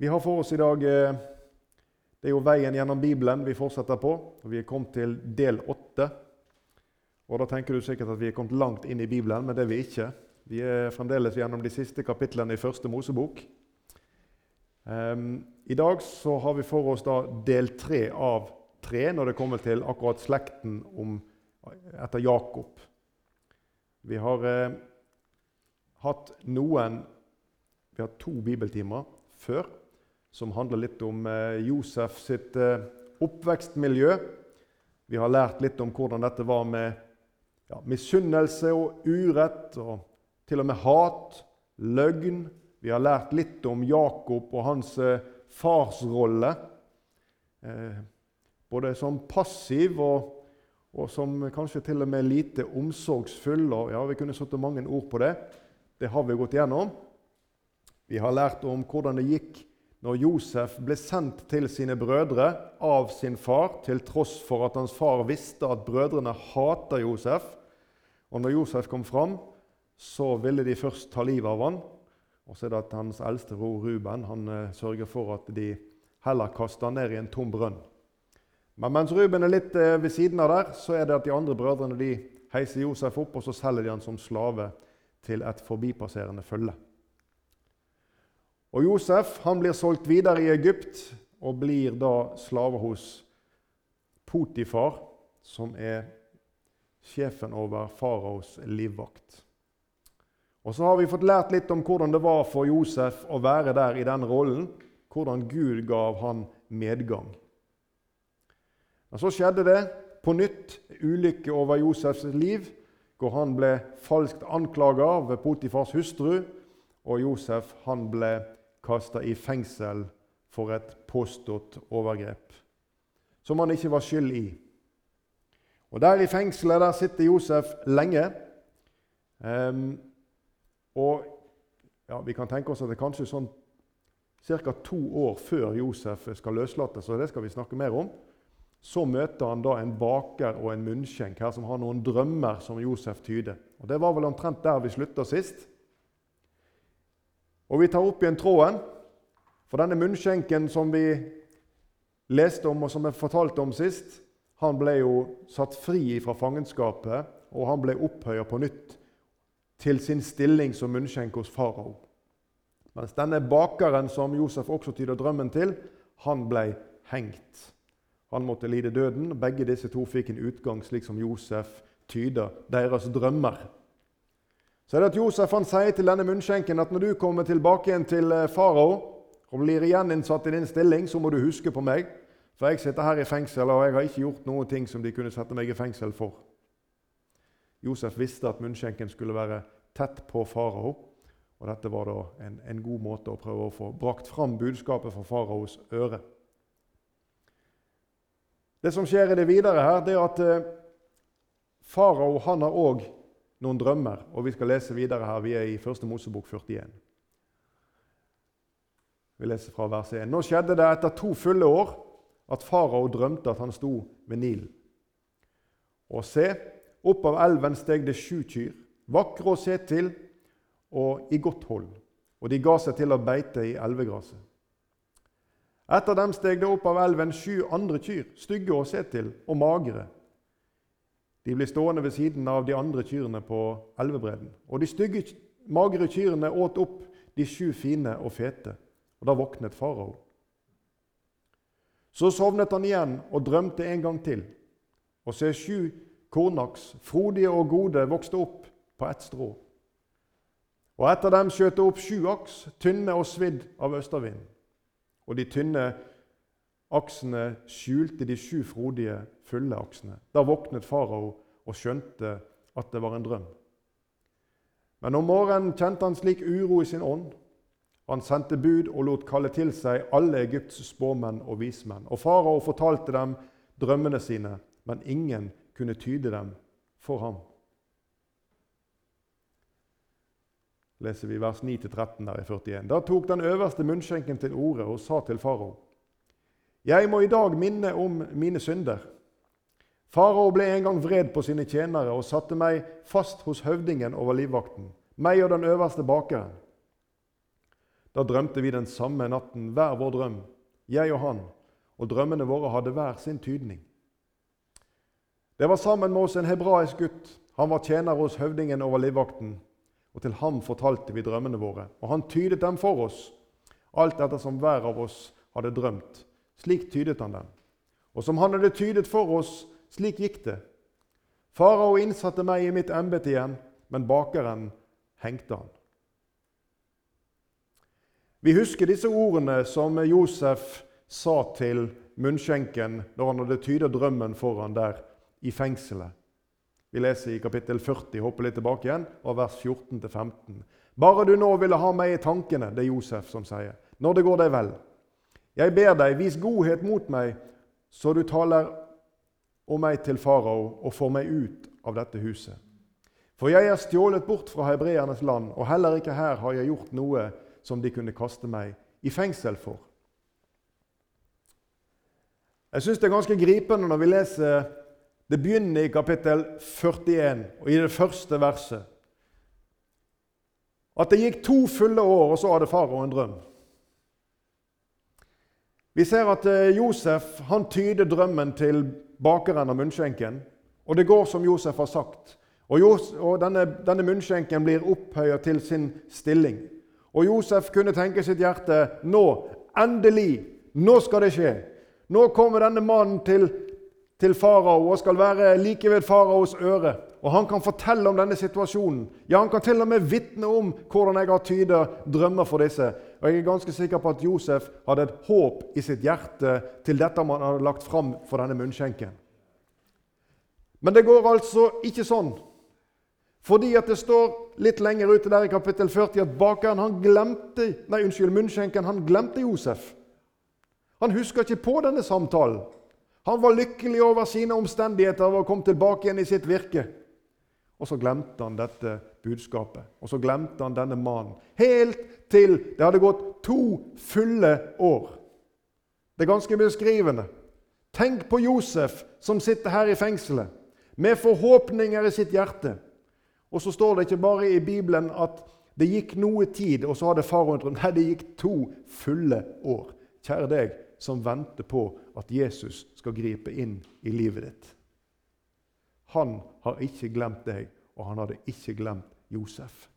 Vi har for oss i dag eh, Det er jo veien gjennom Bibelen vi fortsetter på. og Vi er kommet til del åtte. Og Da tenker du sikkert at vi er kommet langt inn i Bibelen, men det er vi ikke. Vi er fremdeles gjennom de siste kapitlene i første Mosebok. Um, I dag så har vi for oss da del tre av tre når det kommer til akkurat slekten om, etter Jakob. Vi har eh, hatt noen Vi har to bibeltimer før som handler litt om eh, Josef sitt eh, oppvekstmiljø. Vi har lært litt om hvordan dette var med ja, misunnelse og urett, og til og med hat, løgn. Vi har lært litt om Jakob og hans eh, farsrolle. Både som passiv og, og, som kanskje til og med lite omsorgsfull. Og, ja, Vi kunne satt mange ord på det. Det har vi gått gjennom. Vi har lært om hvordan det gikk når Josef ble sendt til sine brødre av sin far, til tross for at hans far visste at brødrene hata Josef. Og når Josef kom fram, så ville de først ta livet av han. Og så er det at hans eldste bror Ruben han eh, sørger for at de heller kaster han ned i en tom brønn. Men mens Ruben er litt eh, ved siden av der, så er det at de andre brødrene de heiser Josef opp, og så selger de han som slave til et forbipasserende følge. Og Josef han blir solgt videre i Egypt og blir da slave hos Potifar, som er sjefen over faraos livvakt. Og Så har vi fått lært litt om hvordan det var for Josef å være der i den rollen. Hvordan Gud gav han medgang. Men så skjedde det på nytt ulykke over Josefs liv, hvor han ble falskt anklaga ved Potifars hustru, og Josef han ble kasta i fengsel for et påstått overgrep som han ikke var skyld i. Og Der i fengselet der sitter Josef lenge. Um, og ja, Vi kan tenke oss at det er kanskje sånn ca. to år før Josef skal løslates, og det skal vi snakke mer om. Så møter han da en baker og en munnskjenk her som har noen drømmer som Josef tyder. Og Det var vel omtrent der vi slutta sist. Og vi tar opp igjen tråden. For denne munnskjenken som vi leste om, og som jeg fortalte om sist, han ble jo satt fri fra fangenskapet, og han ble opphøya på nytt til sin stilling som munnskjenk hos farao. Mens denne bakeren som Josef også tyder drømmen til, han ble hengt. Han måtte lide døden. Begge disse to fikk en utgang slik som Josef tyder deres drømmer så er det at Josef han sier til denne munnskjenken at når du kommer tilbake igjen til eh, farao og blir gjeninnsatt i din stilling, så må du huske på meg. For jeg sitter her i fengsel, og jeg har ikke gjort noen ting som de kunne sette meg i fengsel for. Josef visste at munnskjenken skulle være tett på farao. Og dette var da en, en, god måte å prøve å få brakt fram budskapet for faraos øre. Det som skjer i det videre her, det er at eh, farao han har òg noen drømmer, og vi skal lese videre her. Vi er i 1. Mosebok 41. Vi leser fra vers 1. Nå skjedde det etter to fulle år at farao drømte at han sto ved Nilen. Og se, opp av elven steg det sju kyr, vakre å se til og i godt hold, og de ga seg til å beite i elvegraset. Etter dem steg det opp av elven sju andre kyr, stygge å se til og magre, de ble stående ved siden av de andre kyrne på elvebredden. Og de stygge, magre kyrne åt opp de sju fine og fete. Og da våknet farao. Så sovnet han igjen og drømte en gang til. Og se, sju kornaks, frodige og gode, vokste opp på ett strå. Og etter dem skjøt det opp sju aks, tynne og svidd av østavinden. Og de tynne aksene skjulte de sju frodige fulle aksene. Da våknet farao og skjønte at det var en drøm. Men om morgenen kjente han slik uro i sin ånd. Han sendte bud og lot kalle til seg alle Egypts spåmenn og vismenn. Og farao fortalte dem drømmene sine, men ingen kunne tyde dem for ham. leser vi vers 9-13 der i 41. Da tok den øverste munnskjenken til orde og sa til farao.: Jeg må i dag minne om mine synder. Farao ble en gang vred på sine tjenere og satte meg fast hos høvdingen over livvakten, meg og den øverste bakeren. Da drømte vi den samme natten hver vår drøm, jeg og han, og drømmene våre hadde hver sin tydning. Det var sammen med oss en hebraisk gutt. Han var tjener hos høvdingen over livvakten. Og til ham fortalte vi drømmene våre, og han tydet dem for oss, alt etter som hver av oss hadde drømt. Slik tydet han dem. Og som han hadde tydet for oss, slik gikk det. Farao innsatte meg i mitt embete igjen, men bakeren hengte han. Vi husker disse ordene som Josef sa til munnskjenken når han hadde tyda drømmen foran der i fengselet. Vi leser i kapittel 40, hopper litt tilbake igjen, og vers 14-15. Bare du nå ville ha meg i tankene, det er Josef som sier, når det går deg vel. Jeg ber deg, vis godhet mot meg, så du taler om meg til farao og får meg ut av dette huset. For jeg er stjålet bort fra hebreernes land, og heller ikke her har jeg gjort noe som de kunne kaste meg i fengsel for. Jeg syns det er ganske gripende når vi leser det begynner i kapittel 41 og i det første verset. At det gikk to fulle år, og så hadde farao en drøm. Vi ser at eh, Josef han tyder drømmen til bakeren av munnskjenken. Og det går som Josef har sagt. Og, Josef, og denne, denne munnskjenken blir opphøyet til sin stilling. Og Josef kunne tenke sitt hjerte nå, endelig, nå skal det skje. Nå kommer denne mannen til til farao og skal være like ved faraos øre. Og han kan fortelle om denne situasjonen. Ja, Han kan til og med vitne om hvordan jeg har tyda drømmer for disse. Og Jeg er ganske sikker på at Josef hadde et håp i sitt hjerte til dette man hadde lagt fram for denne munnskjenken. Men det går altså ikke sånn. Fordi at det står litt lenger ute der i kapittel 40 at bakeren han glemte, nei, unnskyld, munnskjenken han glemte Josef. Han husker ikke på denne samtalen. Han var lykkelig over sine omstendigheter og kom tilbake igjen i sitt virke. Og så glemte han dette budskapet, og så glemte han denne mannen. Helt til det hadde gått to fulle år. Det er ganske beskrivende. Tenk på Josef som sitter her i fengselet med forhåpninger i sitt hjerte. Og så står det ikke bare i Bibelen at det gikk noe tid, og så hadde faraoen trodd. Nei, det gikk to fulle år. Kjære deg, som venter på at Jesus skal gripe inn i livet ditt. Han har ikke glemt deg, og han hadde ikke glemt Josef.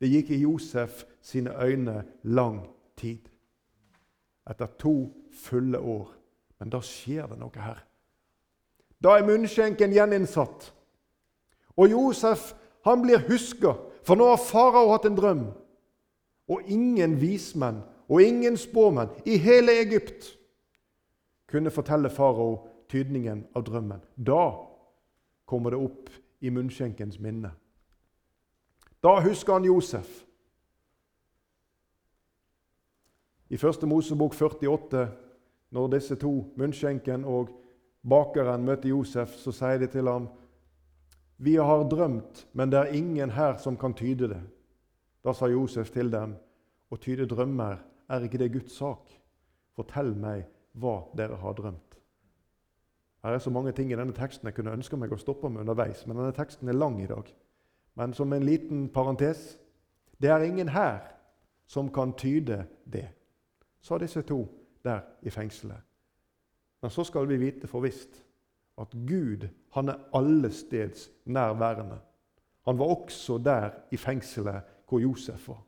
Det gikk i Josef sine øyne lang tid. Etter to fulle år. Men da skjer det noe her. Da er munnskjenken gjeninnsatt. Og Josef han blir huska, for nå har farao hatt en drøm. Og ingen vismenn og ingen spåmenn i hele Egypt kunne fortelle farao tydningen av drømmen. Da kommer det opp i munnskjenkens minne. Da husker han Josef. I første Mosebok 48, når disse to, munnskjenken og bakeren, møter Josef, så sier de til ham vi har drømt, men det er ingen her som kan tyde det. Da sa Josef til dem, å tyde drømmer, er ikke det Guds sak? Fortell meg hva dere har drømt. Her er så mange ting i denne teksten jeg kunne ønske meg å stoppe med underveis, men denne teksten er lang i dag. Men som en liten parentes det er ingen her som kan tyde det, sa disse to der i fengselet. Men så skal vi vite for visst at Gud han er allesteds nærværende. Han var også der i fengselet hvor Josef var.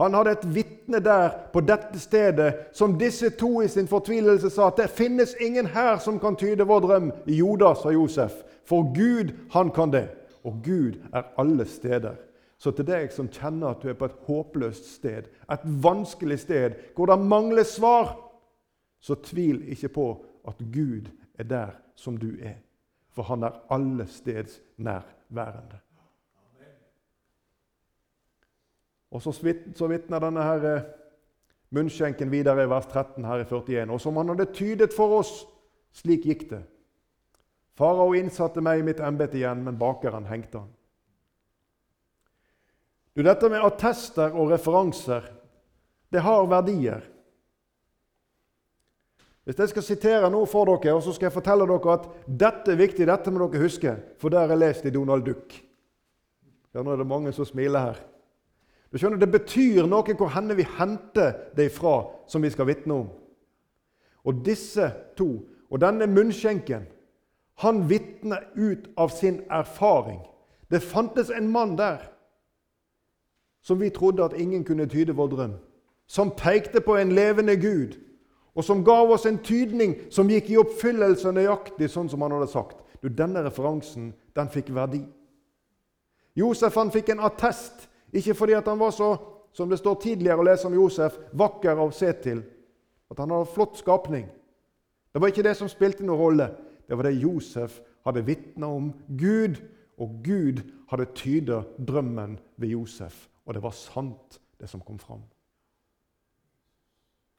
Han hadde et vitne der på dette stedet som disse to i sin fortvilelse sa at det finnes ingen her som kan tyde vår drøm. Jo da, sa Josef, for Gud, han kan det. Og Gud er alle steder. Så til deg som kjenner at du er på et håpløst sted, et vanskelig sted, hvor det mangler svar, så tvil ikke på at Gud er der som du er. For han er alle steds nærværende. Og Så, så vitner denne her eh, munnskjenken videre i vers 13 her i 41. Og som han hadde tydet for oss, slik gikk det. Farao innsatte meg i mitt embete igjen, men bakeren hengte han. Du, Dette med attester og referanser, det har verdier. Hvis jeg skal sitere noe for dere, og så skal jeg fortelle dere at dette er viktig, dette må dere huske, for det har jeg lest i Donald Duck. Ja, nå er det mange som smiler her. Du skjønner, Det betyr noe hvor henne vi henter det ifra, som vi skal vitne om. Og disse to, og denne munnskjenken, han vitner ut av sin erfaring. Det fantes en mann der som vi trodde at ingen kunne tyde vår drøm, som pekte på en levende Gud, og som ga oss en tydning som gikk i oppfyllelse nøyaktig sånn som han hadde sagt. Du, Denne referansen den fikk verdi. Josef han fikk en attest, ikke fordi at han var så som det står tidligere å lese om Josef, vakker å se til, at han hadde flott skapning. Det var ikke det som spilte noen rolle. Det var det Josef hadde vitna om Gud, og Gud hadde tyda drømmen ved Josef. Og det var sant, det som kom fram.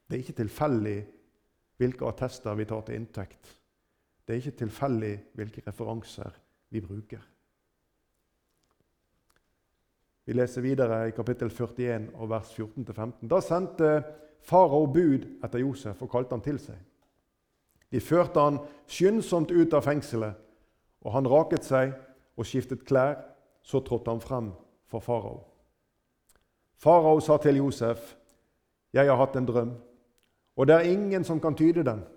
Det er ikke tilfeldig hvilke attester vi tar til inntekt. Det er ikke tilfeldig hvilke referanser vi bruker. Vi leser videre i kapittel 41 og vers 14-15. Da sendte farao bud etter Josef og kalte han til seg. De førte han skyndsomt ut av fengselet, og han raket seg og skiftet klær. Så trådte han frem for farao. Farao sa til Josef, 'Jeg har hatt en drøm, og det er ingen som kan tyde den.'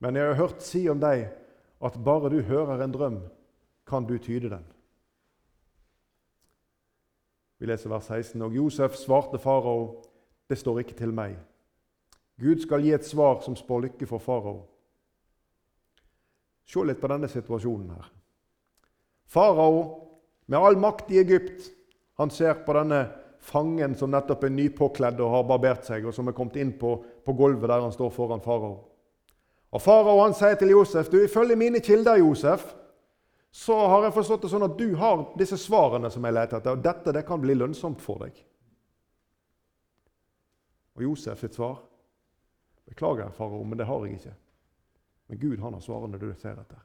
'Men jeg har hørt si om deg at bare du hører en drøm, kan du tyde den.' Vi leser vers 16. Og Josef svarte farao, 'Det står ikke til meg.' Gud skal gi et svar som spår lykke for farao. Se litt på denne situasjonen her. Farao, med all makt i Egypt, han ser på denne fangen som nettopp er nypåkledd og har barbert seg, og som er kommet inn på, på gulvet der han står foran farao. Og Farao sier til Josef du, ifølge mine kilder, Josef, så har jeg forstått det sånn at du har disse svarene som jeg leter etter, og dette det kan bli lønnsomt for deg. Og Josef sitt svar Beklager, farao, men det har jeg ikke. Men Gud han har svarene du ser etter.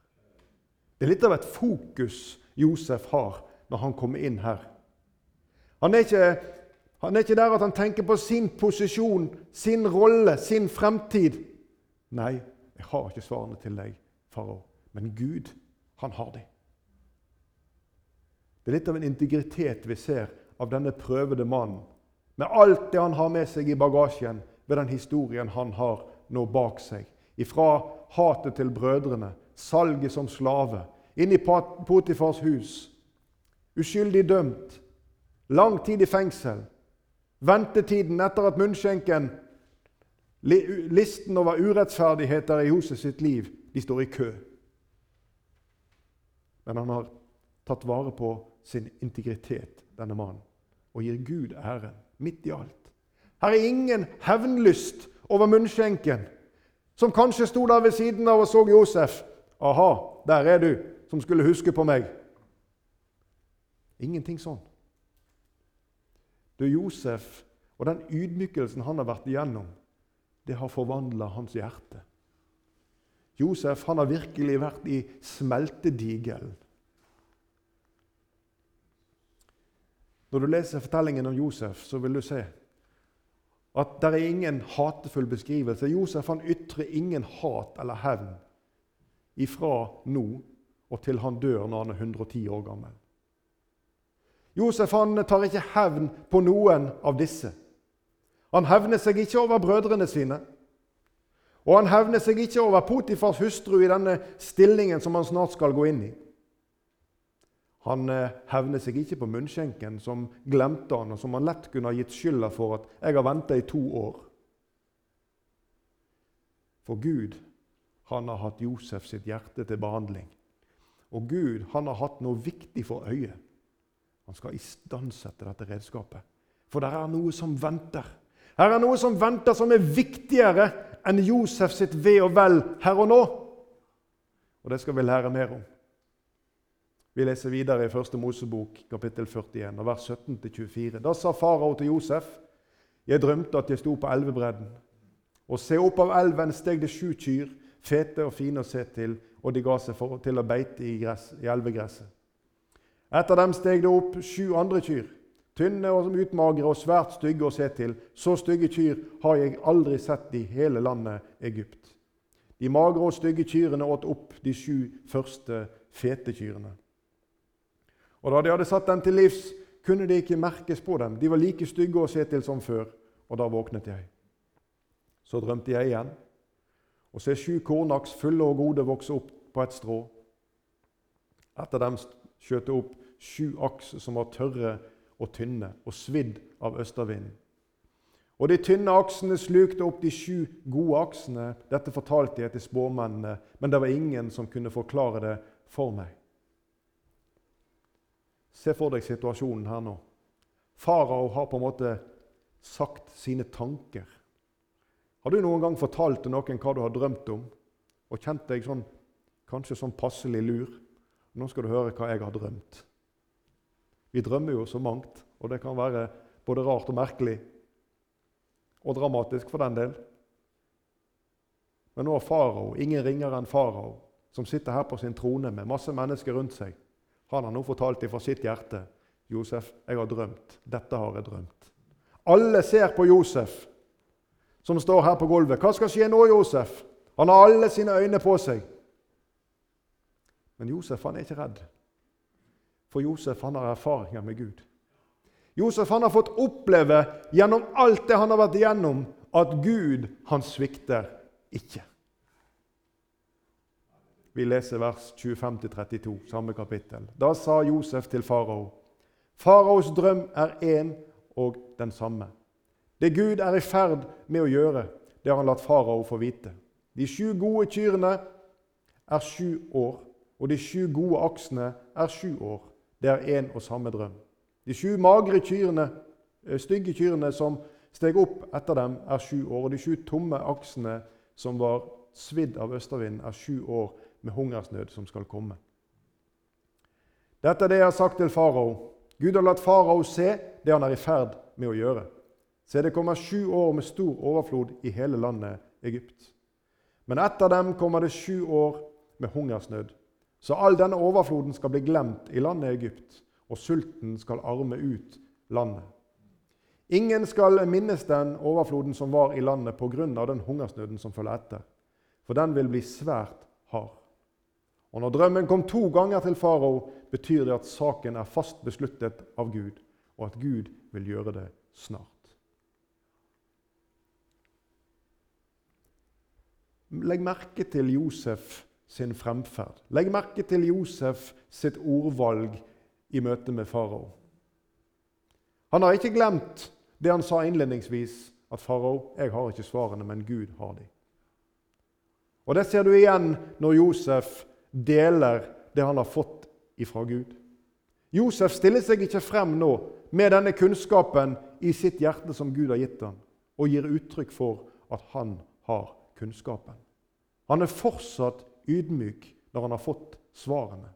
Det er litt av et fokus Josef har når han kommer inn her. Han er, ikke, han er ikke der at han tenker på sin posisjon, sin rolle, sin fremtid. Nei, jeg har ikke svarene til deg, farao. Men Gud, han har dem. Det er litt av en integritet vi ser av denne prøvede mannen. Med alt det han har med seg i bagasjen ved den historien han har nå bak seg. Ifra hatet til brødrene, salget som slave, inn i Potifars hus. Uskyldig dømt, lang tid i fengsel. Ventetiden etter at munnskjenken Listen over urettferdigheter i Josef sitt liv de står i kø. Men han har tatt vare på sin integritet, denne mannen, og gir Gud æren midt i alt. Her er ingen hevnlyst over munnskjenken som kanskje sto der ved siden av og så Josef. 'Aha, der er du, som skulle huske på meg.' Ingenting sånn. Du, Josef og den ydmykelsen han har vært igjennom, det har forvandla hans hjerte. Josef han har virkelig vært i smeltedigelen. Når du leser fortellingen om Josef, så vil du se at det er ingen hatefull beskrivelse. Josef han ytrer ingen hat eller hevn ifra nå og til han dør når han er 110 år gammel. Josef han tar ikke hevn på noen av disse. Han hevner seg ikke over brødrene sine. Og han hevner seg ikke over Potifars hustru i denne stillingen som han snart skal gå inn i. Han eh, hevner seg ikke på munnskjenken, som glemte han, og som han lett kunne ha gitt skylda for at 'jeg har venta i to år'. For Gud han har hatt Josef sitt hjerte til behandling. Og Gud han har hatt noe viktig for øyet. Han skal istandsette dette redskapet. For det er noe som venter. Her er noe som venter, som er viktigere enn Josef sitt ve og vel her og nå. Og det skal vi lære mer om. Vi leser videre i 1. Mosebok, kapittel 41, vers 17-24. Da sa farao til Josef.: Jeg drømte at jeg sto på elvebredden. Og se, opp av elven steg det sju kyr, fete og fine å se til, og de ga seg for, til å beite i, gress, i elvegresset. Etter dem steg det opp sju andre kyr, tynne og utmagre og svært stygge å se til. Så stygge kyr har jeg aldri sett i hele landet Egypt. De magre og stygge kyrne åt opp de sju første fete kyrne. Og da de hadde satt dem til livs, kunne det ikke merkes på dem. De var like stygge å se til som før. Og da våknet jeg. Så drømte jeg igjen, og se sju kornaks fulle og gode vokse opp på et strå. Etter dem skjøt det opp sju aks som var tørre og tynne og svidd av østervinden. Og de tynne aksene slukte opp de sju gode aksene. Dette fortalte jeg til spåmennene, men det var ingen som kunne forklare det for meg. Se for deg situasjonen her nå. Farao har på en måte sagt sine tanker. Har du noen gang fortalt til noen hva du har drømt om, og kjent deg sånn, kanskje sånn passelig lur? Nå skal du høre hva jeg har drømt. Vi drømmer jo så mangt, og det kan være både rart og merkelig. Og dramatisk, for den del. Men nå har farao, ingen ringere enn farao, som sitter her på sin trone med masse mennesker rundt seg, han har nå fortalt det fra sitt hjerte. 'Josef, jeg har drømt. Dette har jeg drømt.' Alle ser på Josef, som står her på gulvet. 'Hva skal skje nå, Josef?' Han har alle sine øyne på seg. Men Josef han er ikke redd. For Josef han har erfaringer med Gud. Josef han har fått oppleve gjennom alt det han har vært igjennom, at Gud han svikter ikke. Vi leser vers 25-32, samme kapittel. Da sa Josef til farao.: Faraos drøm er én og den samme. Det Gud er i ferd med å gjøre, det har han latt farao få vite. De sju gode kyrne er sju år, og de sju gode aksene er sju år. Det er én og samme drøm. De sju magre kyrne, eh, stygge kyrne som steg opp etter dem, er sju år, og de sju tomme aksene som var svidd av østavinden, er sju år med hungersnød som skal komme. Dette er det jeg har sagt til farao. Gud har latt farao se det han er i ferd med å gjøre. Se, det kommer sju år med stor overflod i hele landet Egypt. Men etter dem kommer det sju år med hungersnød. Så all denne overfloden skal bli glemt i landet Egypt, og sulten skal arme ut landet. Ingen skal minnes den overfloden som var i landet pga. den hungersnøden som følger etter, for den vil bli svært hard. Og Når drømmen kom to ganger til farao, betyr det at saken er fast besluttet av Gud, og at Gud vil gjøre det snart. Legg merke til Josef sin fremferd. Legg merke til Josef sitt ordvalg i møte med farao. Han har ikke glemt det han sa innledningsvis, at farao, jeg har ikke svarene, men Gud har de. Og Det ser du igjen når Josef deler det han har fått ifra Gud. Josef stiller seg ikke frem nå med denne kunnskapen i sitt hjerte som Gud har gitt ham, og gir uttrykk for at han har kunnskapen. Han er fortsatt ydmyk når han har fått svarene.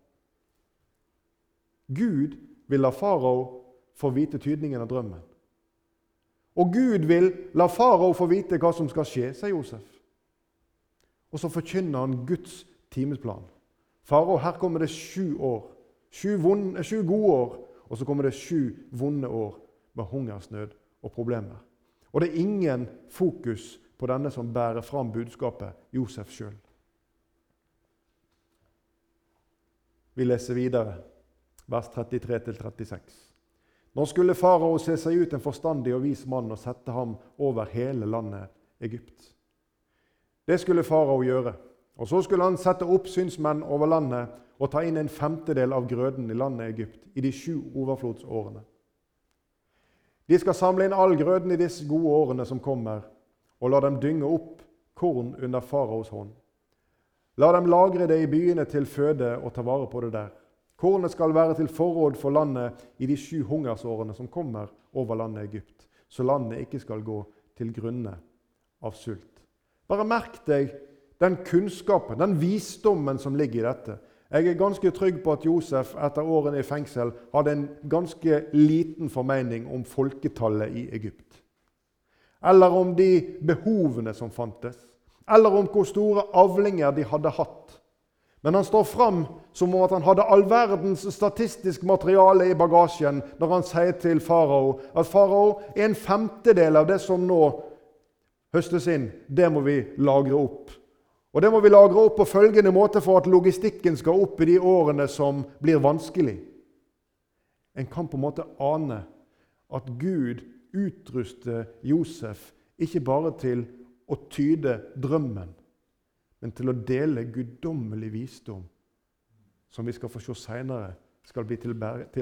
Gud vil la farao få vite tydningen av drømmen. Og Gud vil la farao få vite hva som skal skje, sier Josef. Og så forkynner han Guds timesplan. Farao, her kommer det sju år. Sju, vonde, sju, gode år, og så kommer det sju vonde år med hungersnød og problemer. Og det er ingen fokus på denne som bærer fram budskapet, Josef sjøl. Vi leser videre, vers 33-36. Nå skulle farao se seg ut en forstandig og vis mann og sette ham over hele landet Egypt. Det skulle farao gjøre. Og Så skulle han sette opp synsmenn over landet og ta inn en femtedel av grøden i landet Egypt i de sju overflodsårene. De skal samle inn all grøden i disse gode årene som kommer, og la dem dynge opp korn under faraos hånd. La dem lagre det i byene til føde og ta vare på det der. Kornet skal være til forråd for landet i de sju hungersårene som kommer over landet Egypt, så landet ikke skal gå til grunne av sult. Bare merk deg den kunnskapen, den visdommen som ligger i dette. Jeg er ganske trygg på at Josef etter årene i fengsel hadde en ganske liten formening om folketallet i Egypt. Eller om de behovene som fantes. Eller om hvor store avlinger de hadde hatt. Men han står fram som om at han hadde all verdens statistisk materiale i bagasjen når han sier til farao at farao, en femtedel av det som nå høstes inn, det må vi lagre opp. Og Det må vi lagre opp på følgende måte for at logistikken skal opp i de årene som blir vanskelig. En kan på en måte ane at Gud utruster Josef ikke bare til å tyde drømmen, men til å dele guddommelig visdom, som vi skal få se seinere skal bli til,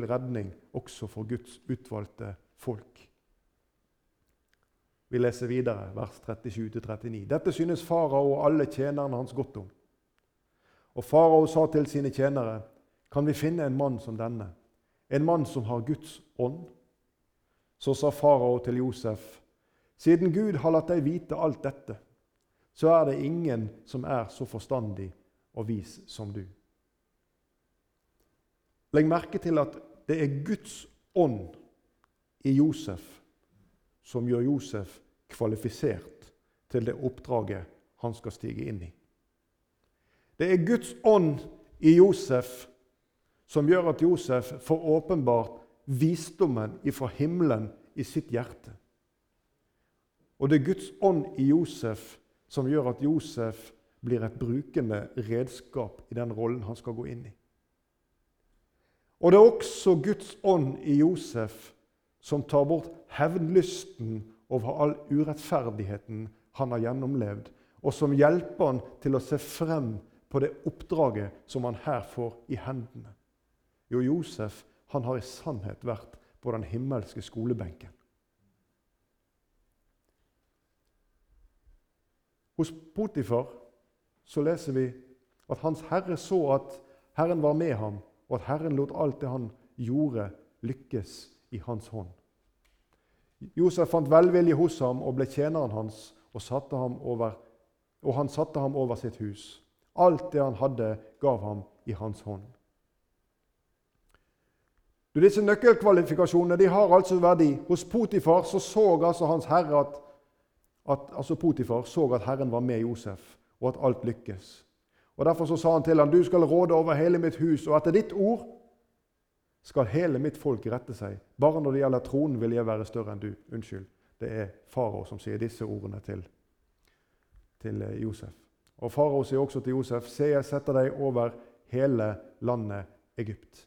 redning også for Guds utvalgte folk. Vi leser videre, vers 37-39. Dette synes farao og alle tjenerne hans godt om. Og farao sa til sine tjenere, kan vi finne en mann som denne, en mann som har Guds ånd? Så sa farao til Josef, siden Gud har latt deg vite alt dette, så er det ingen som er så forstandig og vis som du. Legg merke til at det er Guds ånd i Josef som gjør Josef kvalifisert til det oppdraget han skal stige inn i. Det er Guds ånd i Josef som gjør at Josef får åpenbart visdommen ifra himmelen i sitt hjerte. Og det er Guds ånd i Josef som gjør at Josef blir et brukende redskap i den rollen han skal gå inn i. Og det er også Guds ånd i Josef som tar bort hevnlysten over all urettferdigheten han har gjennomlevd, og som hjelper han til å se frem på det oppdraget som han her får i hendene. Jo, Josef han har i sannhet vært på den himmelske skolebenken. Hos Potifar så leser vi at Hans Herre så at Herren var med ham, og at Herren lot alt det han gjorde, lykkes i hans hånd. Josef fant velvilje hos ham og ble tjeneren hans, og, over, og han satte ham over sitt hus. Alt det han hadde, gav ham i hans hånd. Du, disse nøkkelkvalifikasjonene de har altså verdi. Hos Potifar så, så altså hans herre at, at, altså Potifar så at Herren var med Josef, og at alt lykkes. Og Derfor så sa han til ham, du skal råde over hele mitt hus, og etter ditt ord skal hele mitt folk rette seg. Bare når det gjelder tronen, vil jeg være større enn du. Unnskyld. Det er farao som sier disse ordene til, til eh, Josef. Og Farao sier også til Josef.: Se, jeg setter deg over hele landet Egypt.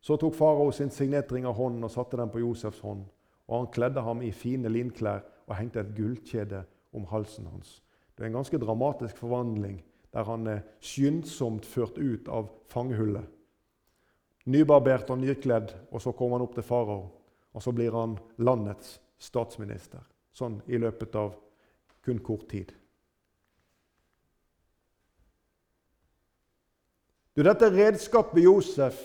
Så tok farao sin signetring av hånden og satte den på Josefs hånd. Og han kledde ham i fine linklær og hengte et gullkjede om halsen hans. Det er en ganske dramatisk forvandling der han er skyndsomt ført ut av fangehullet. Nybarbert og nykledd, og så kommer han opp til farao. Og så blir han landets statsminister. Sånn i løpet av kun kort tid. Du, dette redskapet Josef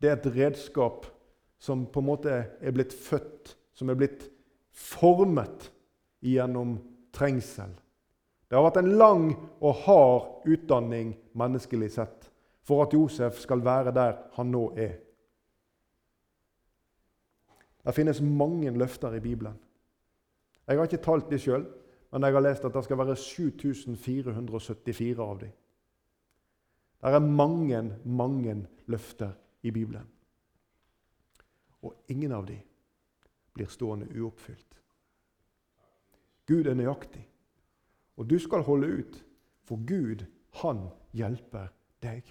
det er et redskap som på en måte er blitt født, som er blitt formet gjennom trengsel. Det har vært en lang og hard utdanning menneskelig sett for at Josef skal være der han nå er. Det finnes mange løfter i Bibelen. Jeg har ikke talt de sjøl, men jeg har lest at det skal være 7474 av dem. Det er mange, mange løfter i Bibelen. Og ingen av dem blir stående uoppfylt. Gud er nøyaktig, og du skal holde ut, for Gud, han hjelper deg.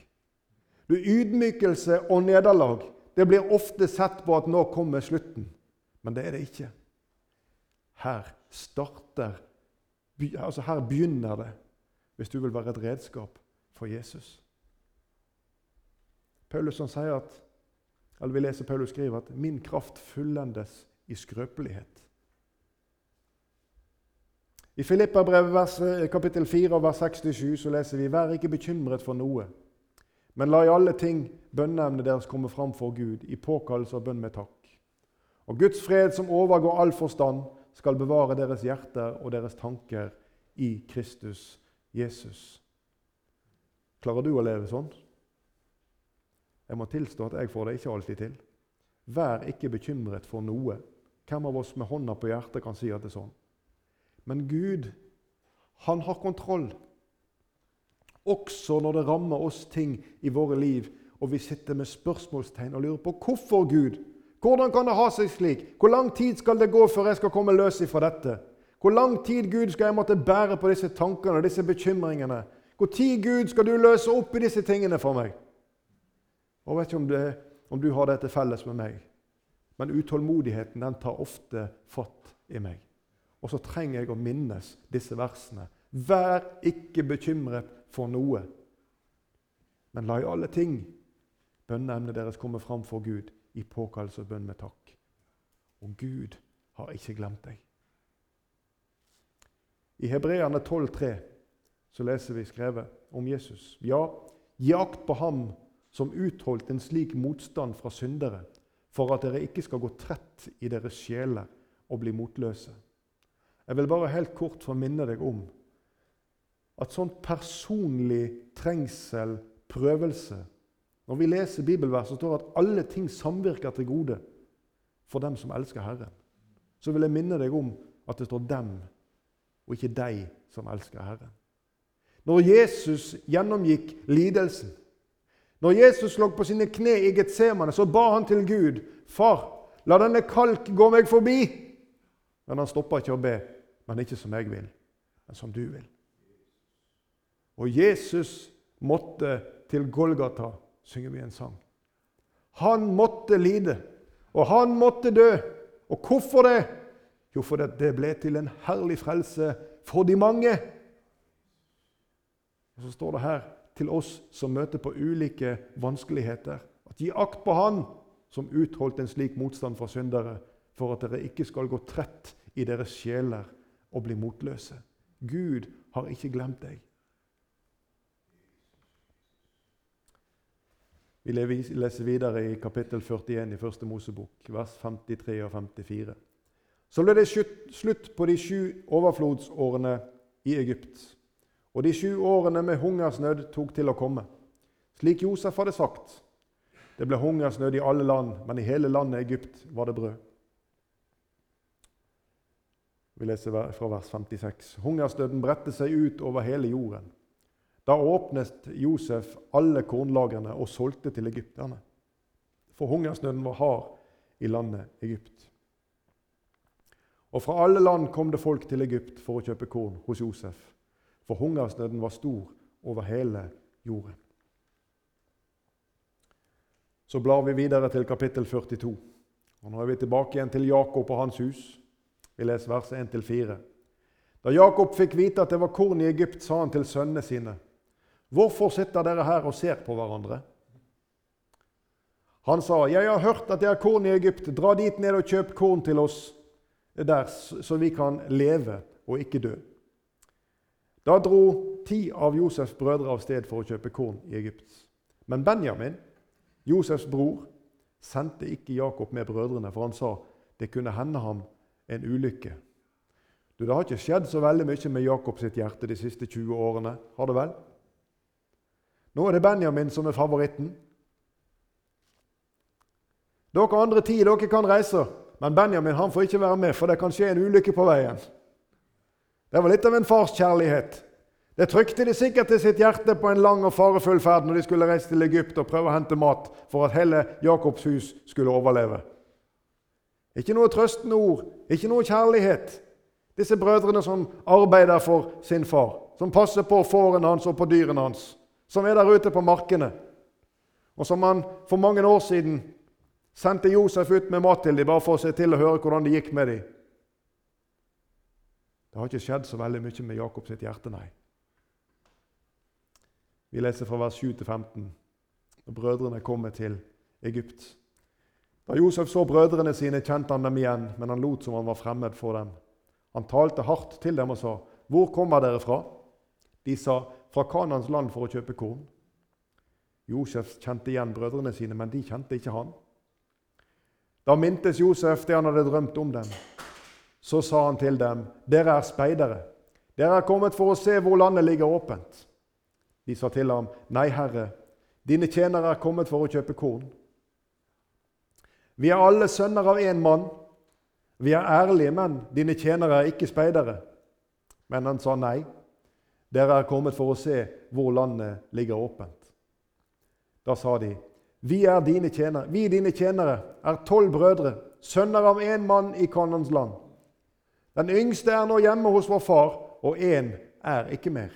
Du, Ydmykelse og nederlag det blir ofte sett på at nå kommer slutten, men det er det ikke. Her starter altså Her begynner det, hvis du vil være et redskap for Jesus. Paulus han sier at, eller Vi leser Paulus skriver at 'min kraft fullendes i skrøpelighet'. I Filipperbrevet kapittel 4 vers 67 så leser vi 'Vær ikke bekymret for noe', men la i alle ting bønneemnet deres komme fram for Gud, i påkallelse og bønn med takk. Og Guds fred, som overgår all forstand, skal bevare deres hjerter og deres tanker i Kristus Jesus. Klarer du å leve sånn? Jeg må tilstå at jeg får det ikke alltid til. Vær ikke bekymret for noe. Hvem av oss med hånda på hjertet kan si at det er sånn? Men Gud, han har kontroll. Også når det rammer oss ting i våre liv, og vi sitter med spørsmålstegn og lurer på hvorfor Gud hvordan kan det ha seg slik? Hvor lang tid skal det gå før jeg skal komme løs ifra dette? Hvor lang tid Gud skal jeg måtte bære på disse tankene og disse bekymringene? Hvor tid Gud skal du løse opp i disse tingene for meg? Jeg vet ikke om, det, om du har det til felles med meg, men utålmodigheten den tar ofte fatt i meg. Og så trenger jeg å minnes disse versene. Vær ikke bekymret for noe, men la i alle ting bønneemnet deres komme fram for Gud i påkallelse og bønn med takk. Og Gud har ikke glemt deg. I Hebreerne 12,3 så leser vi skrevet om Jesus. Ja, jakt på ham som utholdt en slik motstand fra syndere, for at dere ikke skal gå trett i deres sjeler og bli motløse. Jeg vil bare helt kort få minne deg om at sånn personlig trengsel, prøvelse Når vi leser bibelvers, så står det at alle ting samvirker til gode for dem som elsker Herren. Så vil jeg minne deg om at det står 'dem' og ikke 'deg' som elsker Herren. Når Jesus gjennomgikk lidelsen, når Jesus lå på sine kne i Getsemane, så ba han til Gud, 'Far, la denne kalk gå meg forbi.' Men han stoppa ikke å be, men ikke som jeg vil, men som du vil. Og Jesus måtte til Golgata, synger vi en sang. Han måtte lide, og han måtte dø. Og hvorfor det? Jo, fordi det ble til en herlig frelse for de mange. Og Så står det her til oss som møter på ulike vanskeligheter, at gi akt på Han som utholdt en slik motstand fra syndere, for at dere ikke skal gå trett i deres sjeler og bli motløse. Gud har ikke glemt deg. Vi leser videre i kapittel 41 i Første Mosebok, vers 53 og 54. Så ble det slutt på de sju overflodsårene i Egypt. Og de sju årene med hungersnød tok til å komme, slik Josef hadde sagt. Det ble hungersnød i alle land, men i hele landet Egypt var det brød. Vi leser fra vers 56. Hungersdøden bredte seg ut over hele jorden. Da åpnet Josef alle kornlagrene og solgte til egypterne. For hungersnøden var hard i landet Egypt. Og fra alle land kom det folk til Egypt for å kjøpe korn hos Josef, for hungersnøden var stor over hele jorden. Så blar vi videre til kapittel 42. Og Nå er vi tilbake igjen til Jakob og hans hus. Vi leser vers 1-4. Da Jakob fikk vite at det var korn i Egypt, sa han til sønnene sine.: Hvorfor sitter dere her og ser på hverandre? Han sa, 'Jeg har hørt at det er korn i Egypt. Dra dit ned og kjøp korn til oss der, så vi kan leve og ikke dø.' Da dro ti av Josefs brødre av sted for å kjøpe korn i Egypt. Men Benjamin, Josefs bror, sendte ikke Jakob med brødrene, for han sa det kunne hende ham en ulykke. Du, Det har ikke skjedd så veldig mye med Jakob sitt hjerte de siste 20 årene. har det vel? Nå er det Benjamin som er favoritten. Dere andre ti dere kan reise, men Benjamin han får ikke være med, for det kan skje en ulykke på veien. Det var litt av en fars kjærlighet. Det trykte de sikkert til sitt hjerte på en lang og farefull ferd når de skulle reise til Egypt og prøve å hente mat for at hele Jakobs hus skulle overleve. Ikke noe trøstende ord, ikke noe kjærlighet. Disse brødrene som arbeider for sin far, som passer på fårene hans og på dyrene hans som er der ute på markene, og som han for mange år siden sendte Josef ut med mat til dem, bare for å se til og høre hvordan det gikk med dem. Det har ikke skjedd så veldig mye med Jakob sitt hjerte, nei. Vi leser fra vers 7 til 15, når brødrene kommer til Egypt. Da Josef så brødrene sine, kjente han dem igjen, men han lot som han var fremmed for dem. Han talte hardt til dem og sa, 'Hvor kommer dere fra?' De sa, fra Kanans land for å kjøpe korn. Josef kjente igjen brødrene sine, men de kjente ikke han. Da mintes Josef det han hadde drømt om dem. Så sa han til dem, 'Dere er speidere. Dere er kommet for å se hvor landet ligger åpent.' De sa til ham, 'Nei, Herre, dine tjenere er kommet for å kjøpe korn.' Vi er alle sønner av én mann. Vi er ærlige menn. Dine tjenere er ikke speidere. Men han sa nei. Dere er kommet for å se hvor landet ligger åpent. Da sa de, vi, er dine tjenere. vi dine tjenere er tolv brødre, sønner av én mann i Kanans land. Den yngste er nå hjemme hos vår far, og én er ikke mer.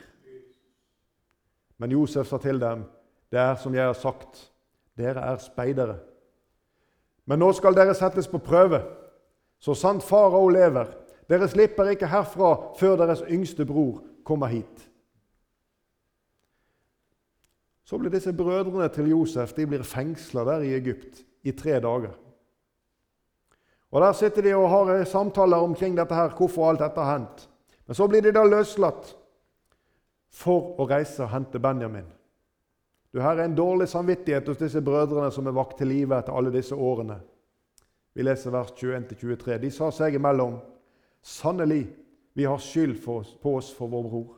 Men Josef sa til dem, det er som jeg har sagt. Dere er speidere. Men nå skal dere settes på prøve, så sant farao lever. Dere slipper ikke herfra før deres yngste bror kommer hit. Så blir disse brødrene til Josef de blir fengsla der i Egypt i tre dager. Og Der sitter de og har samtaler omkring dette her, hvorfor alt dette har hendt. Men så blir de da løslatt for å reise og hente Benjamin. Du, Her er en dårlig samvittighet hos disse brødrene som er vakt til live etter alle disse årene. Vi leser vers 21-23. De sa seg imellom, sannelig, vi har skyld på oss for vår bror.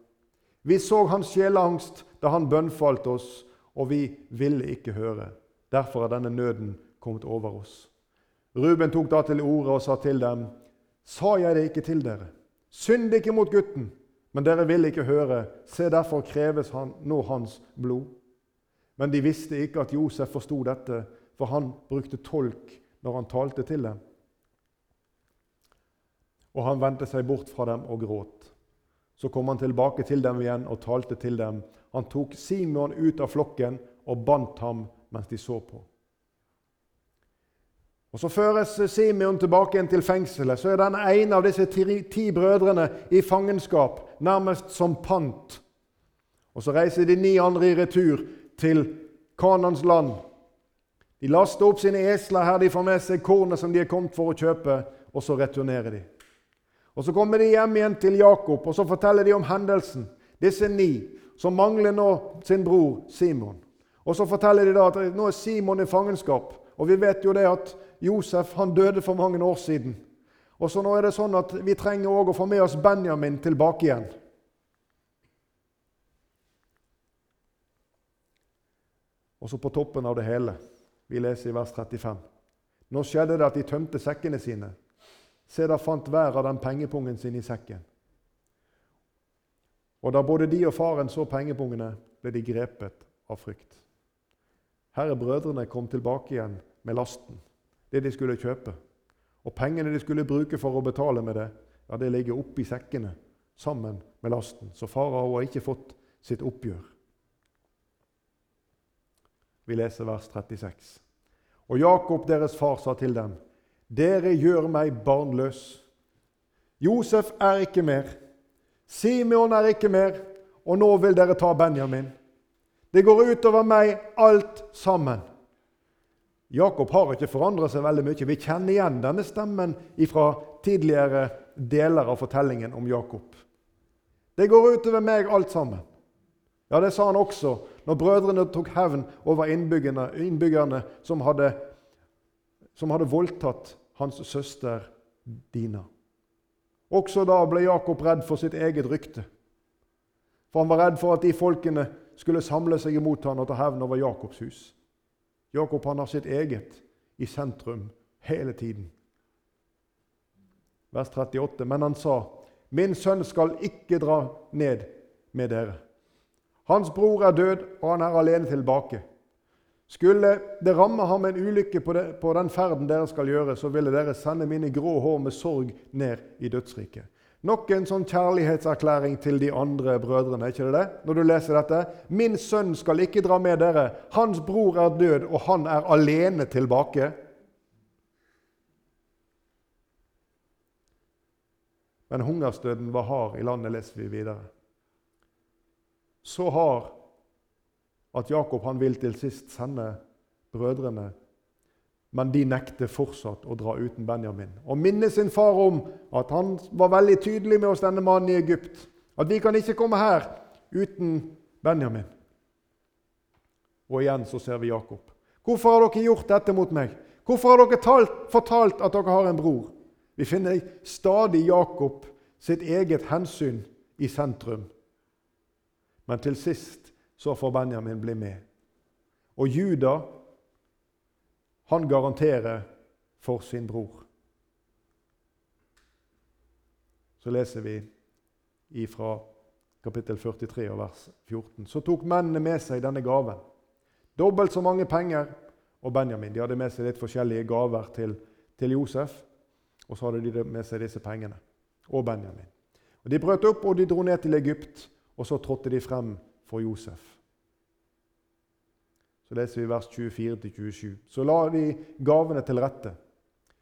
Vi så hans sjeleangst da han bønnfalt oss, og vi ville ikke høre. Derfor er denne nøden kommet over oss. Ruben tok da til orde og sa til dem, Sa jeg det ikke til dere? Synd ikke mot gutten. Men dere vil ikke høre. Se, derfor kreves han, nå hans blod. Men de visste ikke at Josef forsto dette, for han brukte tolk når han talte til dem. Og han vendte seg bort fra dem og gråt. Så kom han tilbake til dem igjen og talte til dem. Han tok Simon ut av flokken og bandt ham mens de så på. Og Så føres Simeon tilbake igjen til fengselet. Så er den ene av disse ti, ti brødrene i fangenskap, nærmest som pant. Og Så reiser de ni andre i retur til Kanans land. De laster opp sine esler her de får med seg kornet som de er kommet for å kjøpe, og så returnerer de. Og Så kommer de hjem igjen til Jakob, og så forteller de om hendelsen. Disse ni som mangler nå sin bror Simon. Og Så forteller de da at nå er Simon i fangenskap. Og vi vet jo det at Josef han døde for mange år siden. Og så nå er det sånn at vi trenger også å få med oss Benjamin tilbake igjen. Og så på toppen av det hele, vi leser i vers 35. Nå skjedde det at de tømte sekkene sine. Se, da fant hver av dem pengepungen sin i sekken. Og da både de og faren så pengepungene, ble de grepet av frykt. Her er brødrene kom tilbake igjen med lasten det de skulle kjøpe. Og pengene de skulle bruke for å betale med det, ja, det ligger oppi sekkene sammen med lasten. Så farao har ikke fått sitt oppgjør. Vi leser vers 36. Og Jakob, deres far, sa til dem, Dere gjør meg barnløs. Josef er ikke mer. Simeon er ikke mer. Og nå vil dere ta Benjamin. Det går utover meg alt sammen. Jakob har ikke forandret seg veldig mye. Vi kjenner igjen denne stemmen fra tidligere deler av fortellingen om Jakob. Det går utover meg alt sammen. Ja, Det sa han også når brødrene tok hevn over innbyggerne, innbyggerne som, hadde, som hadde voldtatt hans søster Dina. Også da ble Jakob redd for sitt eget rykte. For han var redd for at de folkene skulle samle seg imot han og ta hevn over Jakobs hus. Jakob han har sitt eget i sentrum hele tiden. Vers 38. Men han sa, 'Min sønn skal ikke dra ned med dere.' Hans bror er død, og han er alene tilbake. Skulle det ramme ham en ulykke på, det, på den ferden dere skal gjøre, så ville dere sende mine grå hår med sorg ned i dødsriket. Nok en sånn kjærlighetserklæring til de andre brødrene. ikke det? det? Når du leser dette. 'Min sønn skal ikke dra med dere. Hans bror er død, og han er alene tilbake.' Men hungersdøden var hard i landet, leser vi videre. Så hard at Jakob han vil til sist sende brødrene men de nekter fortsatt å dra uten Benjamin. Og minner sin far om at han var veldig tydelig med oss, denne mannen i Egypt. At vi kan ikke komme her uten Benjamin. Og igjen så ser vi Jakob. Hvorfor har dere gjort dette mot meg? Hvorfor har dere talt, fortalt at dere har en bror? Vi finner stadig Jakob sitt eget hensyn i sentrum. Men til sist så får Benjamin bli med. Og Juda han garanterer for sin bror. Så leser vi fra kapittel 43 og vers 14. Så tok mennene med seg denne gaven. Dobbelt så mange penger. Og Benjamin de hadde med seg litt forskjellige gaver til, til Josef. Og så hadde de med seg disse pengene. Og Benjamin. Og De brøt opp og de dro ned til Egypt, og så trådte de frem for Josef. Så leser vi vers 24-27. Så la de gavene til rette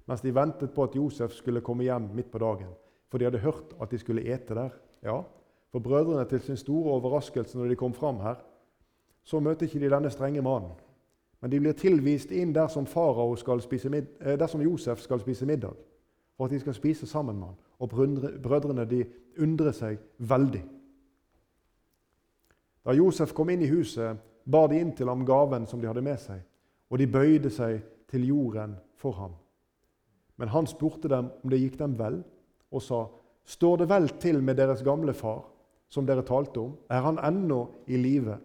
mens de ventet på at Josef skulle komme hjem midt på dagen. For de hadde hørt at de skulle ete der. Ja, for brødrene til sin store overraskelse når de kom fram her, så møter ikke de denne strenge mannen. Men de blir tilvist inn dersom, skal eh, Josef skal spise middag, for at de skal spise sammen med han. Og brødrene de undrer seg veldig. Da Josef kom inn i huset, bar de inn til ham gaven som de hadde med seg, og de bøyde seg til jorden for ham. Men han spurte dem om det gikk dem vel, og sa, 'Står det vel til med deres gamle far, som dere talte om? Er han ennå i live?'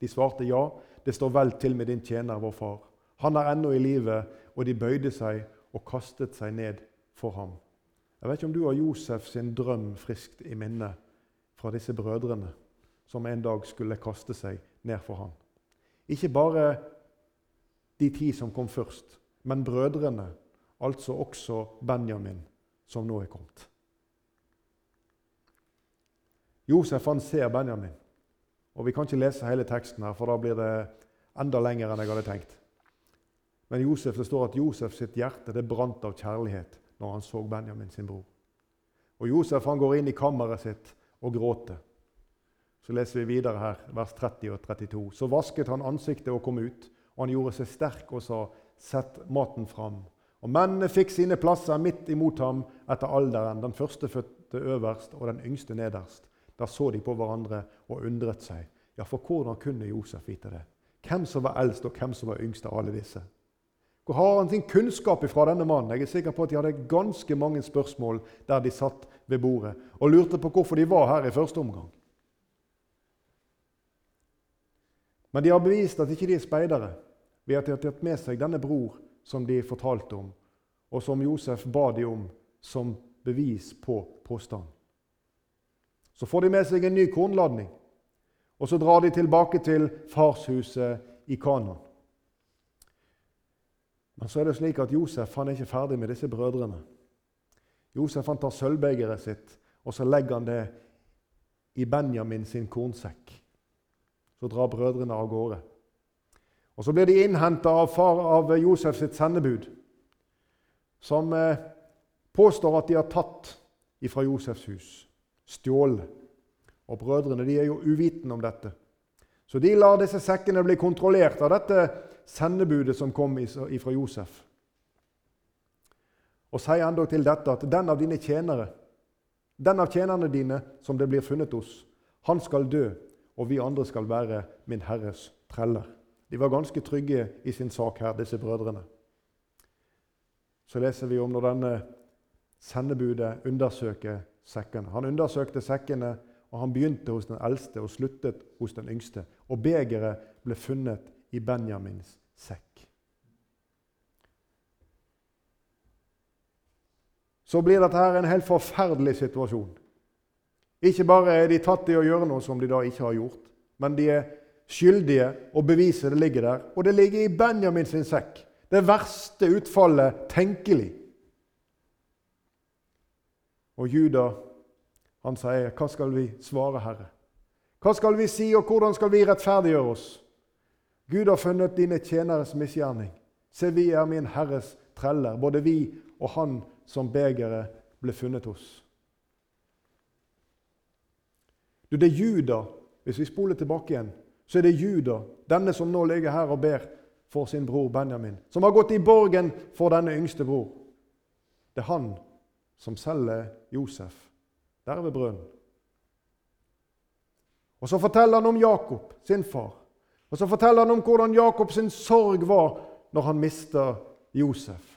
De svarte, 'Ja, det står vel til med din tjener, vår far.' Han er ennå i live, og de bøyde seg og kastet seg ned for ham. Jeg vet ikke om du har Josef sin drøm friskt i minne fra disse brødrene som en dag skulle kaste seg ned for ham. Ikke bare de ti som kom først, men brødrene altså også Benjamin, som nå er kommet. Josef han ser Benjamin. Og Vi kan ikke lese hele teksten, her, for da blir det enda lenger enn jeg hadde tenkt. Men Josef, det står at Josef sitt hjerte det brant av kjærlighet når han så Benjamin sin bror. Og Josef han går inn i kammeret sitt og gråter. Så leser vi videre her, vers 30 og 32. Så vasket han ansiktet og kom ut, og han gjorde seg sterk og sa, Sett maten fram. Og Mennene fikk sine plasser midt imot ham etter alderen, den førstefødte øverst og den yngste nederst. Da så de på hverandre og undret seg. Ja, for hvordan kunne Josef vite det? Hvem som var eldst, og hvem som var yngst av alle disse? Hvor har han sin kunnskap fra denne mannen? Jeg er sikker på at De hadde ganske mange spørsmål der de satt ved bordet og lurte på hvorfor de var her i første omgang. Men de har bevist at ikke de er speidere ved at de har tatt med seg denne bror som de fortalte om, og som Josef ba de om som bevis på påstanden. Så får de med seg en ny kornladning, og så drar de tilbake til farshuset i Kanan. Men så er det slik at Josef han er ikke ferdig med disse brødrene. Josef han tar sølvbegeret sitt og så legger han det i Benjamin sin kornsekk. Så drar brødrene av gårde. Og Så blir de innhenta av, far av Josef sitt sendebud, som eh, påstår at de har tatt ifra Josefs hus, stjålet. Og brødrene de er jo uvitende om dette. Så de lar disse sekkene bli kontrollert av dette sendebudet som kom ifra Josef. Og sier endog til dette at den av dine tjenere, den av tjenerne dine som det blir funnet hos, han skal dø, og vi andre skal være min Herres treller. De var ganske trygge i sin sak her, disse brødrene. Så leser vi om når denne sendebudet undersøker sekkene. Han undersøkte sekkene, og han begynte hos den eldste og sluttet hos den yngste. Og begeret ble funnet i Benjamins sekk. Så blir dette her en helt forferdelig situasjon. Ikke bare er de tatt i å gjøre noe som de da ikke har gjort, men de er skyldige, og beviset det ligger der. Og det ligger i Benjamin sin sekk. Det verste utfallet tenkelig. Og Juda, han sier, 'Hva skal vi svare, Herre?' Hva skal vi si, og hvordan skal vi rettferdiggjøre oss? Gud har funnet dine tjeneres misgjerning. Se, vi er min Herres treller, både vi og han som begeret ble funnet hos. Du, Det er Juda, hvis vi spoler tilbake igjen, så er det Juda, denne som nå ligger her og ber for sin bror Benjamin, som har gått i borgen for denne yngste bror. Det er han som selger Josef der ved brønnen. Og Så forteller han om Jakob, sin far. Og så forteller han om hvordan Jakob sin sorg var når han mista Josef.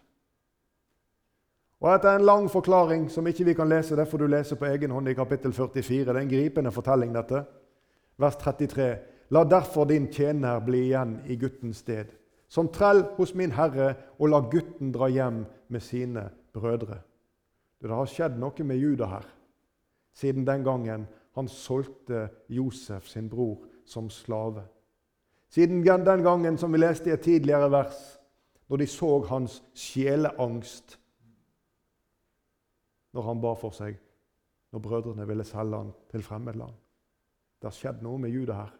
Og Etter en lang forklaring som ikke vi kan lese, det får du lese på egen hånd i kapittel 44. Det er en gripende fortelling, dette. Vers 33. La derfor din tjener bli igjen i guttens sted, som trell hos min herre, og la gutten dra hjem med sine brødre. Det har skjedd noe med Juda her siden den gangen han solgte Josef, sin bror, som slave. Siden den gangen som vi leste i et tidligere vers, når de så hans sjeleangst når han ba for seg, når brødrene ville selge han til fremmedland. Det har skjedd noe med Juda her.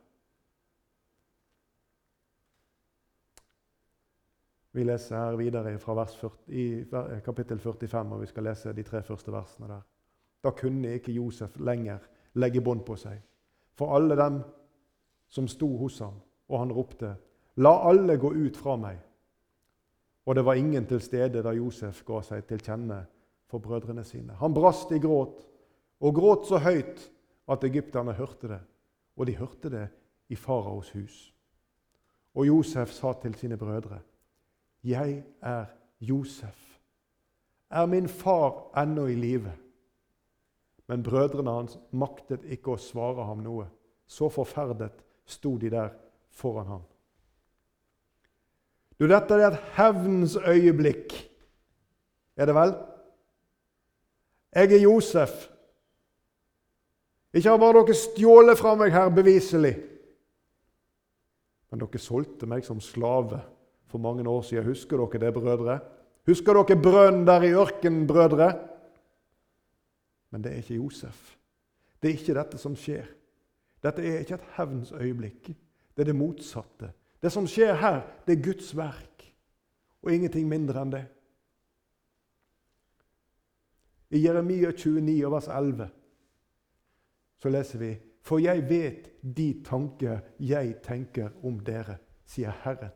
Vi leser her videre fra 40, i kapittel 45, og vi skal lese de tre første versene der. Da kunne ikke Josef lenger legge bånd på seg. For alle dem som sto hos ham, og han ropte, 'La alle gå ut fra meg.' Og det var ingen til stede da Josef ga seg til kjenne for brødrene sine. Han brast i gråt, og gråt så høyt at egypterne hørte det. Og de hørte det i faraos hus. Og Josef sa til sine brødre, 'Jeg er Josef. Er min far ennå i live?' Men brødrene hans maktet ikke å svare ham noe. Så forferdet sto de der foran ham. Du, dette er et hevnens øyeblikk. Er det vel? Jeg er Josef. Ikke har bare dere stjålet fra meg her beviselig, men dere solgte meg som slave for mange år siden. Husker dere det, brødre? Husker dere brønnen der i ørkenen, brødre? Men det er ikke Josef. Det er ikke dette som skjer. Dette er ikke et hevns øyeblikk. Det er det motsatte. Det som skjer her, det er Guds verk, og ingenting mindre enn det. I Jeremia 29, vers 11, så leser vi For jeg vet de tanker jeg tenker om dere, sier Herren.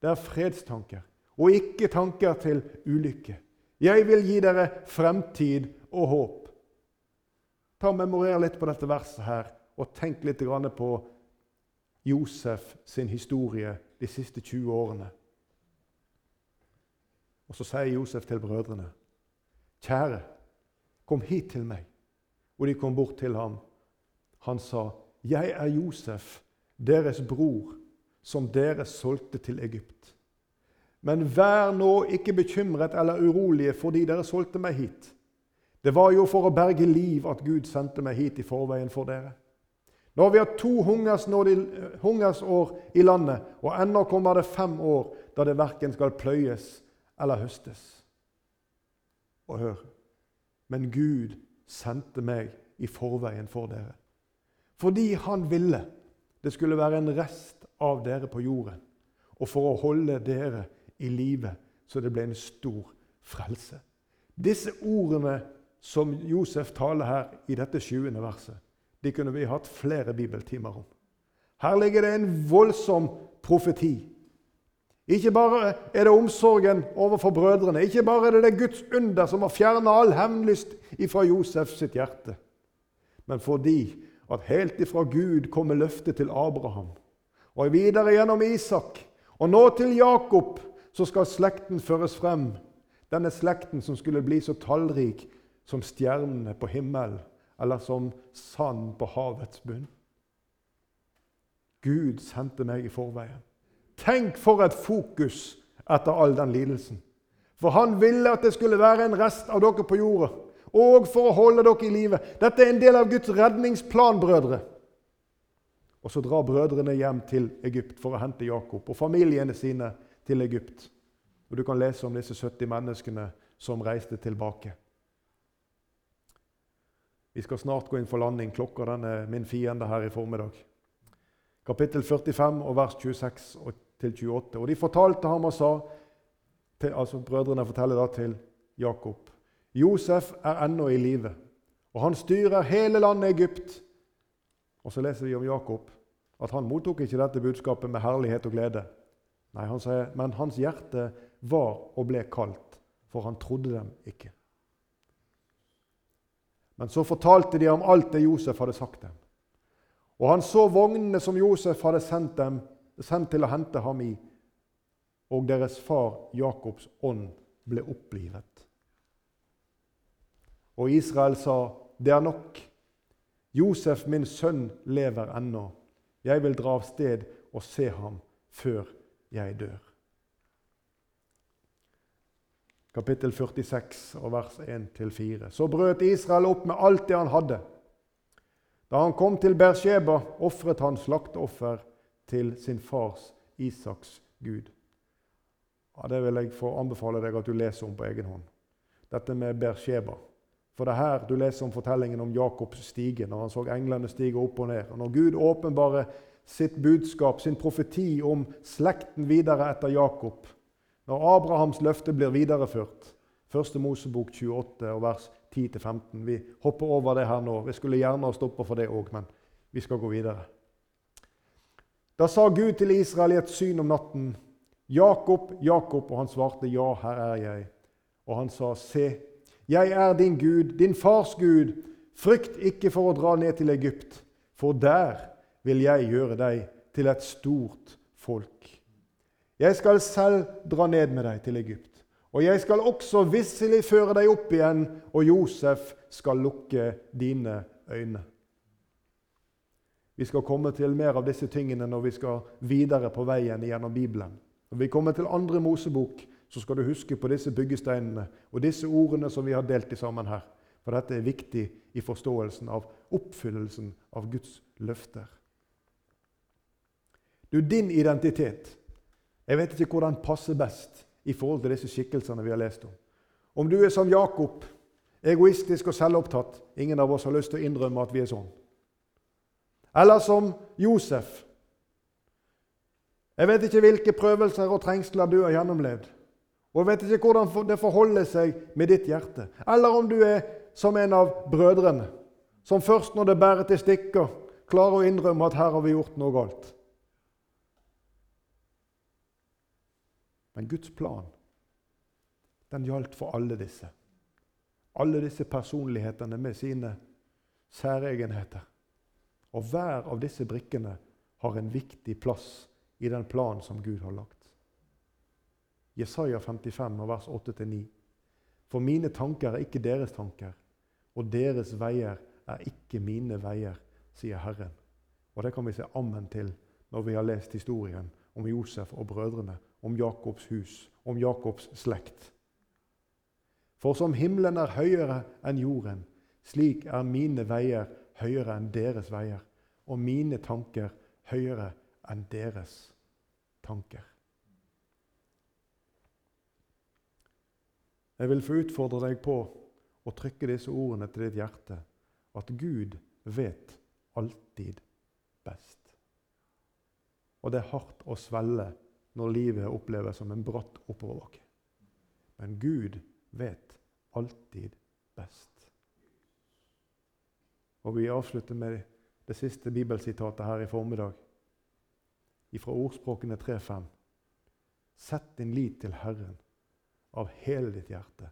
Det er fredstanker, og ikke tanker til ulykke. Jeg vil gi dere fremtid og håp. Ta og Memorer litt på dette verset her, og tenk litt på Josef sin historie de siste 20 årene. Og så sier Josef til brødrene, 'Kjære, kom hit til meg.' Og de kom bort til ham. Han sa, 'Jeg er Josef, deres bror, som dere solgte til Egypt.' Men vær nå ikke bekymret eller urolige fordi dere solgte meg hit. Det var jo for å berge liv at Gud sendte meg hit i forveien for dere. Når vi har to hungersår i landet, og ennå kommer det fem år da det verken skal pløyes eller høstes. Og hør Men Gud sendte meg i forveien for dere. Fordi han ville det skulle være en rest av dere på jorden, og for å holde dere i live, så det ble en stor frelse. Disse ordene som Josef taler her i dette 20. verset, de kunne vi hatt flere bibeltimer om. Her ligger det en voldsom profeti. Ikke bare er det omsorgen overfor brødrene, ikke bare er det det Guds under som har fjerna all hevnlyst ifra Josef sitt hjerte, men fordi at helt ifra Gud kommer løftet til Abraham, og videre gjennom Isak, og nå til Jakob, så skal slekten føres frem. Denne slekten som skulle bli så tallrik som stjernene på himmelen eller som sand på havets bunn. Gud sendte meg i forveien. Tenk for et fokus etter all den lidelsen. For han ville at det skulle være en rest av dere på jorda, og for å holde dere i live. Dette er en del av Guds redningsplan, brødre. Og så drar brødrene hjem til Egypt for å hente Jakob og familiene sine til Egypt. Og Du kan lese om disse 70 menneskene som reiste tilbake. Vi skal snart gå inn for landing. Klokka den er min fiende her i formiddag. Kapittel 45 og vers 26 til 28. Og de fortalte ham og sa til, altså Brødrene forteller da til Jakob Josef er ennå i live, og han styrer hele landet Egypt. Og så leser vi om Jakob at han mottok ikke dette budskapet med herlighet og glede. Nei, han sier, Men hans hjerte var og ble kaldt, for han trodde dem ikke. Men så fortalte de om alt det Josef hadde sagt dem. Og han så vognene som Josef hadde sendt, dem, sendt til å hente ham i, og deres far Jakobs ånd ble opplivet. Og Israel sa, 'Det er nok. Josef, min sønn, lever ennå. Jeg vil dra av sted og se ham før jeg dør.' kapittel 46, vers 1-4. Så brøt Israel opp med alt det han hadde. Da han kom til Bersheba, ofret han slakteoffer til sin fars Isaks Gud. Ja, det vil jeg få anbefale deg at du leser om på egen hånd. Dette med Bersheba. For det er her du leser om fortellingen om Jakobs stige, når han så englene stige opp og ned. Og når Gud åpenbarer sitt budskap, sin profeti om slekten videre etter Jakob, når Abrahams løfte blir videreført. Første Mosebok 28 og vers 10-15. Vi hopper over det her nå. Vi skulle gjerne ha stoppa for det òg, men vi skal gå videre. Da sa Gud til Israel i et syn om natten, 'Jakob, Jakob', og han svarte, 'Ja, her er jeg'. Og han sa, 'Se, jeg er din Gud, din fars Gud. Frykt ikke for å dra ned til Egypt, for der vil jeg gjøre deg til et stort folk.' Jeg skal selv dra ned med deg til Egypt, og jeg skal også visselig føre deg opp igjen, og Josef skal lukke dine øyne. Vi skal komme til mer av disse tingene når vi skal videre på veien gjennom Bibelen. Når vi kommer til andre Mosebok, så skal du huske på disse byggesteinene og disse ordene som vi har delt i sammen her. For dette er viktig i forståelsen av oppfyllelsen av Guds løfter. Du, din identitet Jeg vet ikke hvor den passer best i forhold til disse skikkelsene vi har lest om. Om du er som Jakob, egoistisk og selvopptatt Ingen av oss har lyst til å innrømme at vi er sånn. Eller som Josef. Jeg vet ikke hvilke prøvelser og trengsler du har gjennomlevd. Og jeg vet ikke hvordan det forholder seg med ditt hjerte. Eller om du er som en av brødrene, som først når det bærer til stikker, klarer å innrømme at her har vi gjort noe galt. Men Guds plan den gjaldt for alle disse. Alle disse personlighetene med sine særegenheter. Og hver av disse brikkene har en viktig plass i den planen som Gud har lagt. Jesaja 55, vers 8-9. For mine tanker er ikke deres tanker, og deres veier er ikke mine veier, sier Herren. Og Det kan vi se ammen til når vi har lest historien om Josef og brødrene, om Jakobs hus, om Jakobs slekt. For som himmelen er høyere enn jorden, slik er mine veier høyere enn deres veier, og mine tanker høyere enn deres tanker. Jeg vil få utfordre deg på å trykke disse ordene til ditt hjerte. At Gud vet alltid best. Og det er hardt å svelle når livet oppleves som en bratt oppoverbakke. Men Gud vet alltid best. Og Vi avslutter med det siste bibelsitatet her i formiddag. Fra ordspråkene 3.5. Sett din lit til Herren av hele ditt hjerte,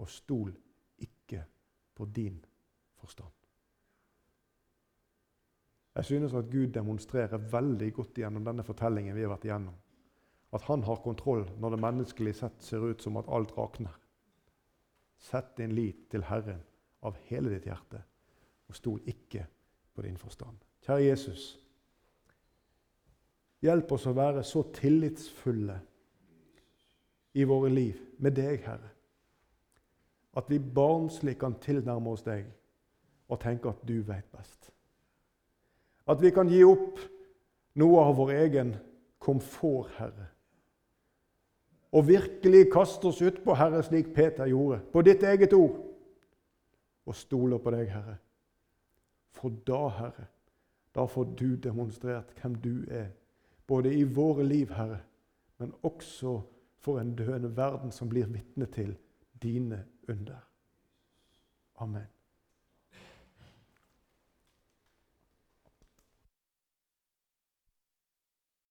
og stol ikke på din forstand. Jeg synes at Gud demonstrerer veldig godt gjennom denne fortellingen vi har vært igjennom. At han har kontroll når det menneskelig sett ser ut som at alt rakner. Sett din lit til Herren av hele ditt hjerte, og stol ikke på din forstand. Kjære Jesus, hjelp oss å være så tillitsfulle i våre liv med deg, Herre. At vi barnslig kan tilnærme oss deg og tenke at du vet best. At vi kan gi opp noe av vår egen komfort, Herre. Og virkelig kaste oss utpå, Herre, slik Peter gjorde, på ditt eget ord, og stole på deg, Herre. For da, Herre, da får du demonstrert hvem du er, både i våre liv, Herre, men også for en døende verden som blir vitne til dine under. Amen.